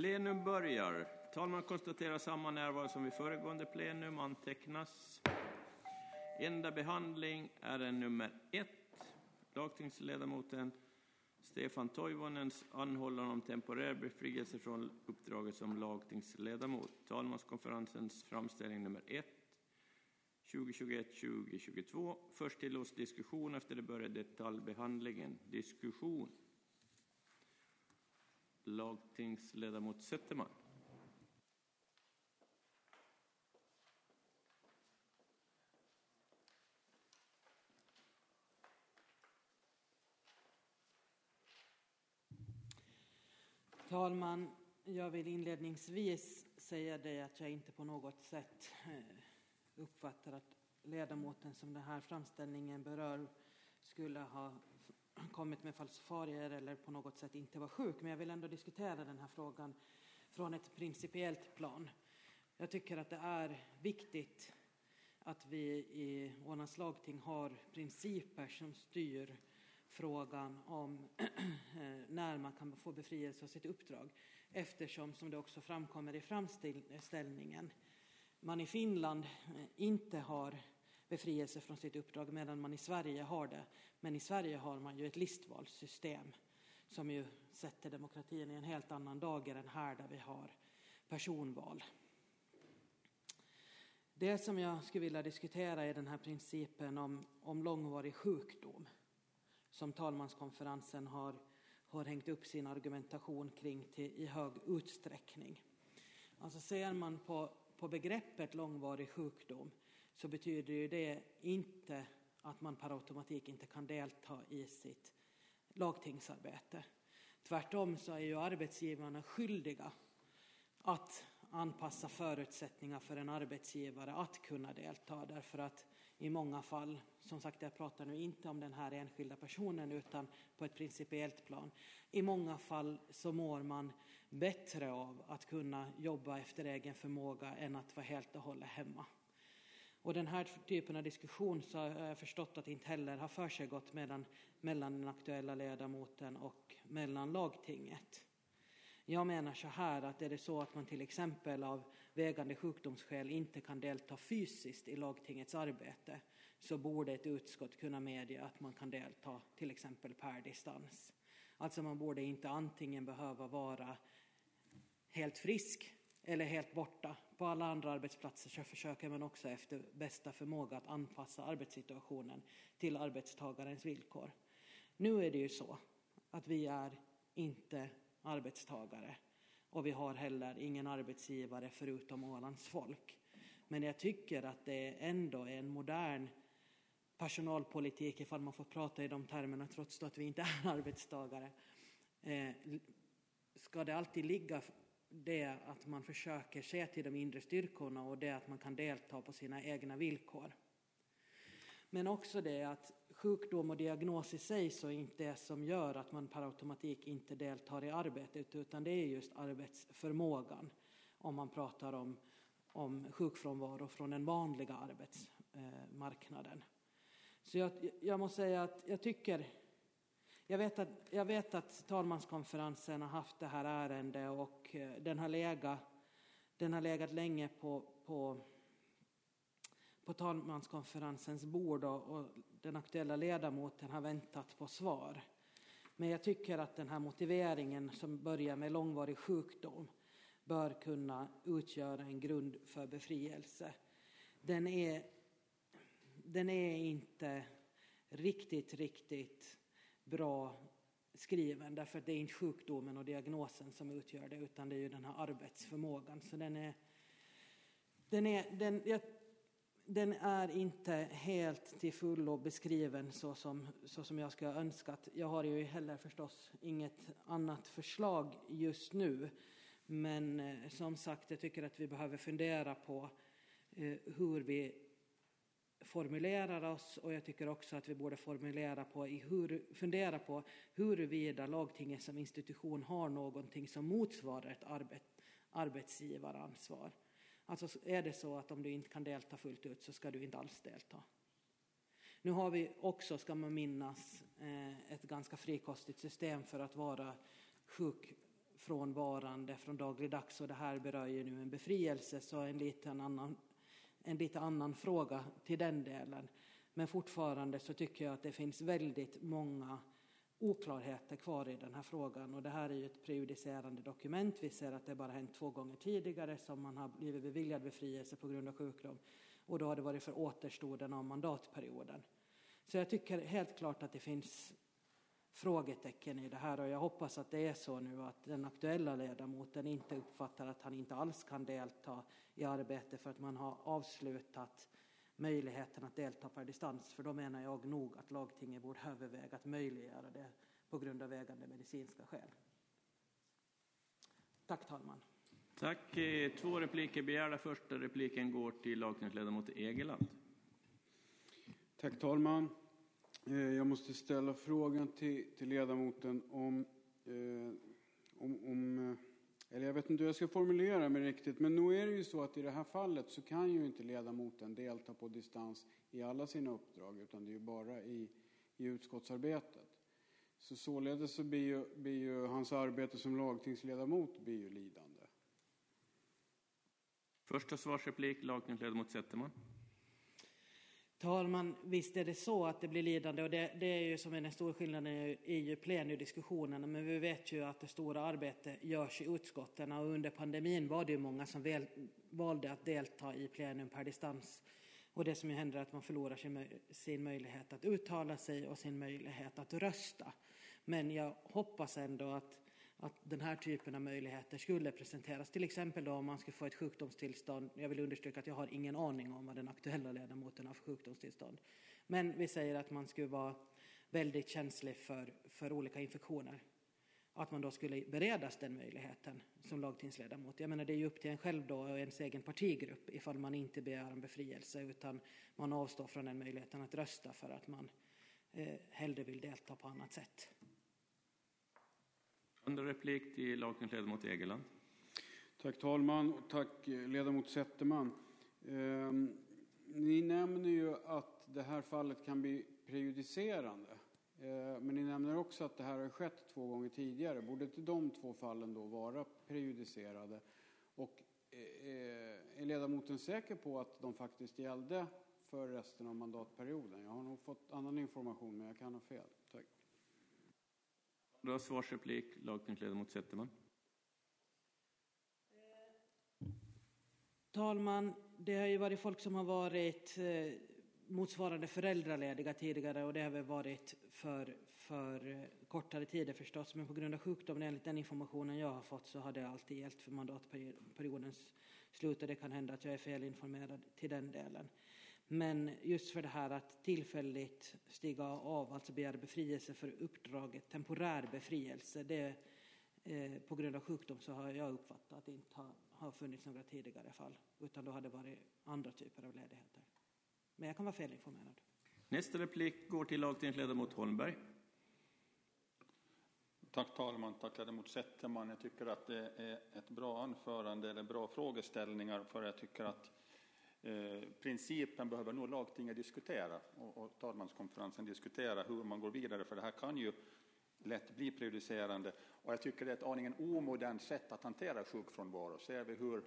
Plenum börjar. Talman konstaterar samma närvaro som vid föregående plenum antecknas. Enda behandling är en nummer ett. Lagtingsledamoten Stefan Toivonens anhållan om temporär befrielse från uppdraget som lagtingsledamot. Talmanskonferensens framställning nummer ett. 2021-2022. Först tillåts diskussion, efter det börjar detaljbehandlingen. Diskussion. Lagtingsledamot Zetterman. talman! Jag vill inledningsvis säga det att jag inte på något sätt eh, uppfattar att ledamoten som den här framställningen berör skulle ha kommit med falsifarier eller på något sätt inte var sjuk. Men jag vill ändå diskutera den här frågan från ett principiellt plan. Jag tycker att det är viktigt att vi i Ålands lagting har principer som styr frågan om eh, när man kan få befrielse av sitt uppdrag. Eftersom, som det också framkommer i framställningen, man i Finland eh, inte har befrielse från sitt uppdrag medan man i Sverige har det. Men i Sverige har man ju ett listvalssystem som ju sätter demokratin i en helt annan dager än här där vi har personval. Det som jag skulle vilja diskutera är den här principen om, om långvarig sjukdom som talmanskonferensen har, har hängt upp sin argumentation kring till, i hög utsträckning. Alltså ser man på, på begreppet långvarig sjukdom så betyder ju det inte att man per automatik inte kan delta i sitt lagtingsarbete. Tvärtom så är ju arbetsgivarna skyldiga att anpassa förutsättningar för en arbetsgivare att kunna delta därför att i många fall, som sagt jag pratar nu inte om den här enskilda personen utan på ett principiellt plan, i många fall så mår man bättre av att kunna jobba efter egen förmåga än att vara helt och hållet hemma. Och den här typen av diskussion så har jag förstått att inte heller har försiggått mellan, mellan den aktuella ledamoten och mellan lagtinget. Jag menar så här att är det så att man till exempel av vägande sjukdomsskäl inte kan delta fysiskt i lagtingets arbete så borde ett utskott kunna medge att man kan delta till exempel per distans. Alltså man borde inte antingen behöva vara helt frisk eller helt borta. På alla andra arbetsplatser så försöker man också efter bästa förmåga att anpassa arbetssituationen till arbetstagarens villkor. Nu är det ju så att vi är inte arbetstagare och vi har heller ingen arbetsgivare förutom Ålands folk. Men jag tycker att det ändå är en modern personalpolitik, ifall man får prata i de termerna trots att vi inte är arbetstagare. Eh, ska det alltid ligga det att man försöker se till de inre styrkorna och det att man kan delta på sina egna villkor. Men också det att sjukdom och diagnos i sig så inte är som gör att man per automatik inte deltar i arbetet utan det är just arbetsförmågan om man pratar om, om sjukfrånvaro från den vanliga arbetsmarknaden. Så jag, jag måste säga att jag tycker jag vet, att, jag vet att talmanskonferensen har haft det här ärendet och eh, den har legat, den har legat länge på, på, på talmanskonferensens bord och, och den aktuella ledamoten har väntat på svar. Men jag tycker att den här motiveringen som börjar med långvarig sjukdom bör kunna utgöra en grund för befrielse. Den är, den är inte riktigt, riktigt bra skriven därför att det är inte sjukdomen och diagnosen som utgör det utan det är ju den här arbetsförmågan. Så den är, den är, den, jag, den är inte helt till fullo beskriven så som, så som jag skulle ha önskat. Jag har ju heller förstås inget annat förslag just nu. Men eh, som sagt, jag tycker att vi behöver fundera på eh, hur vi formulerar oss och jag tycker också att vi borde formulera på i hur, fundera på huruvida lagtinget som institution har någonting som motsvarar ett arbet, arbetsgivaransvar. Alltså är det så att om du inte kan delta fullt ut så ska du inte alls delta. Nu har vi också, ska man minnas, eh, ett ganska frikostigt system för att vara sjuk frånvarande från dagligdags och det här berör ju nu en befrielse så en liten annan, en lite annan fråga till den delen. Men fortfarande så tycker jag att det finns väldigt många oklarheter kvar i den här frågan och det här är ju ett prejudicerande dokument. Vi ser att det bara hänt två gånger tidigare som man har blivit beviljad befrielse på grund av sjukdom och då har det varit för återstoden av mandatperioden. Så jag tycker helt klart att det finns frågetecken i det här och jag hoppas att det är så nu att den aktuella ledamoten inte uppfattar att han inte alls kan delta i arbetet för att man har avslutat möjligheten att delta per distans för då menar jag nog att lagtinget borde överväga att möjliggöra det på grund av vägande medicinska skäl. Tack talman. Tack. Eh, två repliker begärda. Första repliken går till lagtingsledamot Egeland. Tack talman. Eh, jag måste ställa frågan till, till ledamoten om, eh, om, om, eh, eller jag vet inte hur jag ska formulera mig riktigt, men nu är det ju så att i det här fallet så kan ju inte ledamoten delta på distans i alla sina uppdrag, utan det är ju bara i, i utskottsarbetet. Så således så blir ju, blir ju hans arbete som lagtingsledamot blir ju lidande. Första svarsreplik, lagtingsledamot Zetterman. Talman, visst är det så att det blir lidande och det, det är ju som är den stora skillnaden i ju plenudiskussionerna men vi vet ju att det stora arbetet görs i utskotten och under pandemin var det ju många som väl, valde att delta i plenum per distans och det som ju händer är att man förlorar sin, sin möjlighet att uttala sig och sin möjlighet att rösta. Men jag hoppas ändå att att den här typen av möjligheter skulle presenteras. Till exempel då om man skulle få ett sjukdomstillstånd. Jag vill understryka att jag har ingen aning om vad den aktuella ledamoten har för sjukdomstillstånd. Men vi säger att man skulle vara väldigt känslig för, för olika infektioner. Att man då skulle beredas den möjligheten som lagtingsledamot. Jag menar det är ju upp till en själv då och ens egen partigrupp ifall man inte begär en befrielse utan man avstår från den möjligheten att rösta för att man eh, hellre vill delta på annat sätt. Andra replik till lagtingsledamot Egeland. Tack talman och tack eh, ledamot Zetterman. Eh, ni nämner ju att det här fallet kan bli prejudicerande. Eh, men ni nämner också att det här har skett två gånger tidigare. Borde inte de två fallen då vara prejudicerade? Och eh, eh, är ledamoten säker på att de faktiskt gällde för resten av mandatperioden? Jag har nog fått annan information men jag kan ha fel. Tack. Då svarsreplik, lagtingsledamot Zetterman. Eh, talman, det har ju varit folk som har varit eh, motsvarande föräldralediga tidigare och det har väl varit för, för eh, kortare tider förstås, men på grund av sjukdom, enligt den informationen jag har fått, så har det alltid gällt för mandatperiodens slut och det kan hända att jag är felinformerad till den delen. Men just för det här att tillfälligt stiga av, alltså begära befrielse för uppdraget, temporär befrielse, det, eh, på grund av sjukdom så har jag uppfattat att det inte har, har funnits några tidigare fall, utan då har det varit andra typer av ledigheter. Men jag kan vara felinformerad. Nästa replik går till lagtingsledamot Holmberg. Tack talman, tack ledamot Zetterman. Jag tycker att det är ett bra anförande, eller bra frågeställningar, för jag tycker att Eh, principen behöver nog lagtinget diskutera och, och talmanskonferensen diskutera hur man går vidare, för det här kan ju lätt bli prejudicerande. Och jag tycker det är ett aningen omodernt sätt att hantera sjukfrånvaro. Ser vi hur,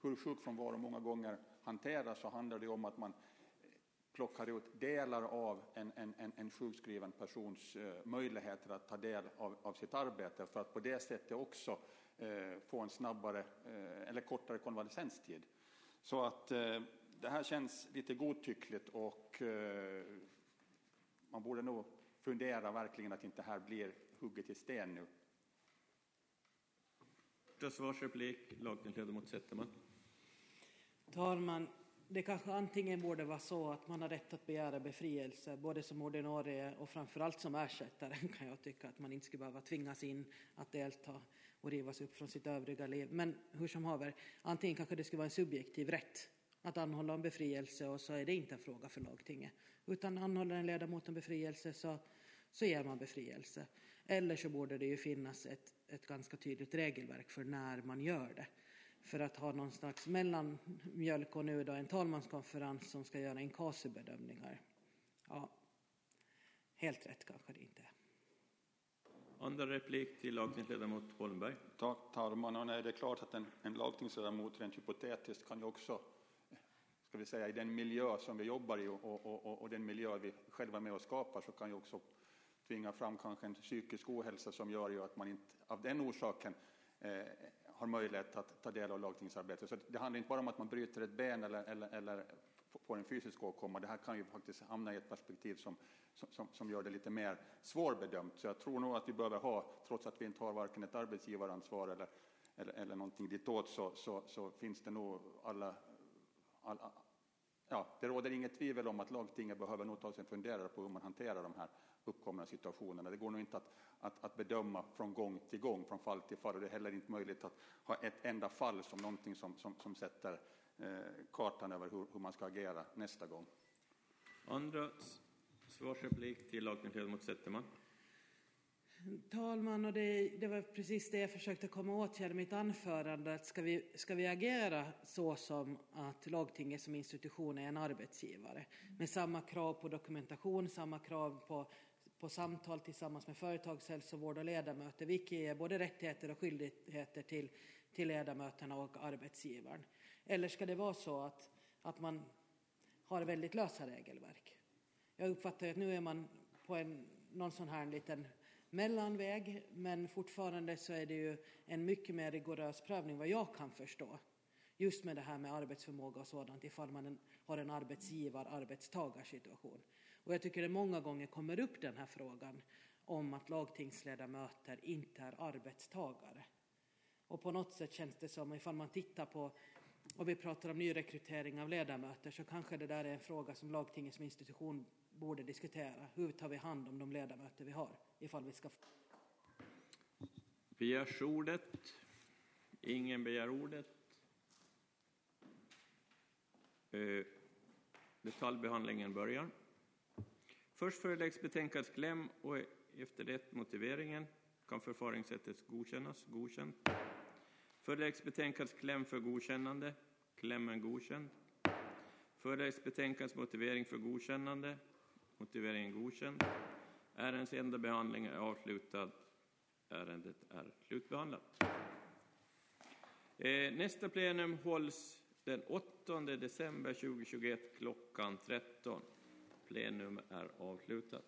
hur sjukfrånvaro många gånger hanteras så handlar det om att man plockar ut delar av en, en, en sjukskriven persons eh, möjligheter att ta del av, av, sitt arbete för att på det sättet också eh, få en snabbare eh, eller kortare konvalescenstid. Så att eh, det här känns lite godtyckligt och eh, man borde nog fundera verkligen att inte här blir hugget i sten nu. Svarsreplik, lagtingsledamot Zetterman. Talman, det kanske antingen borde vara så att man har rätt att begära befrielse, både som ordinarie och framförallt som ersättare kan jag tycka att man inte skulle behöva tvingas in att delta och rivas upp från sitt övriga liv. Men hur som haver, antingen kanske det skulle vara en subjektiv rätt att anhålla om befrielse och så är det inte en fråga för lagtinget. Utan anhåller en ledamot om befrielse så, så ger man befrielse. Eller så borde det ju finnas ett, ett ganska tydligt regelverk för när man gör det. För att ha någon slags mellanmjölk och nu då en talmanskonferens som ska göra inkassobedömningar. Ja, helt rätt kanske det inte är. Andra replik till lagtingsledamot Holmberg. Tack talman. Och nej, det är klart att en, en lagtingsledamot rent hypotetiskt kan ju också, ska vi säga i den miljö som vi jobbar i och, och, och, och den miljö vi själva är med och skapar så kan ju också tvinga fram kanske en psykisk ohälsa som gör ju att man inte av den orsaken eh, har möjlighet att ta del av lagtingsarbetet. Så det handlar inte bara om att man bryter ett ben eller, eller, eller får en fysisk åkomma. Det här kan ju faktiskt hamna i ett perspektiv som, som, som gör det lite mer svårbedömt. Så jag tror nog att vi behöver ha, trots att vi inte har varken ett arbetsgivaransvar eller, eller, eller någonting ditåt, så, så, så finns det nog alla, alla Ja, det råder inget tvivel om att lagtinget behöver nog ta sig en funderare på hur man hanterar de här uppkomna situationerna. Det går nog inte att, att, att, bedöma från gång till gång, från fall till fall. Och det är heller inte möjligt att ha ett enda fall som någonting som, som, som sätter eh, kartan över hur, hur, man ska agera nästa gång. Andra svarsreplik till lagtingsledamot Zetterman. Talman, och det, det, var precis det jag försökte komma åt här i mitt anförande. Att ska, vi, ska vi agera så som att lagtinget som institution är en arbetsgivare med samma krav på dokumentation, samma krav på på samtal tillsammans med företagshälsovård och ledamöter, vilket ger både rättigheter och skyldigheter till, till ledamöterna och arbetsgivaren. Eller ska det vara så att, att man har väldigt lösa regelverk? Jag uppfattar att nu är man på en, någon sån här liten mellanväg, men fortfarande så är det ju en mycket mer rigorös prövning vad jag kan förstå. Just med det här med arbetsförmåga och sådant ifall man har en arbetsgivar-arbetstagarsituation. Och jag tycker det många gånger kommer upp den här frågan om att lagtingsledamöter inte är arbetstagare. Och på något sätt känns det som, ifall man tittar på, och vi pratar om nyrekrytering av ledamöter, så kanske det där är en fråga som lagtinget som institution borde diskutera. Hur tar vi hand om de ledamöter vi har, ifall vi ska... Begärs ordet? Ingen begär ordet. Eh, Eh, detaljbehandlingen börjar. Först föreläggs betänkandets kläm och efter det motiveringen kan förfaringssättet godkännas. Godkänt. Föreläggs betänkandets kläm för godkännande. Klämmen godkänd. Föreläggs betänkandets motivering för godkännande. Motiveringen godkänd. Ärendets enda behandling är avslutad. Ärendet är slutbehandlat. Eh, nästa plenum hålls den 8 december 2021 klockan 13. Plenum är avslutat.